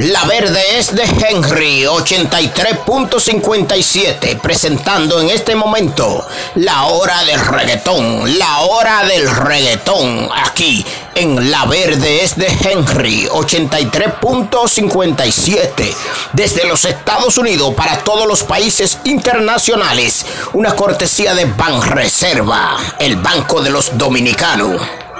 La verde es de Henry 83.57, presentando en este momento la hora del reggaetón, la hora del reggaetón, aquí en La verde es de Henry 83.57, desde los Estados Unidos para todos los países internacionales, una cortesía de Banreserva, el Banco de los Dominicanos.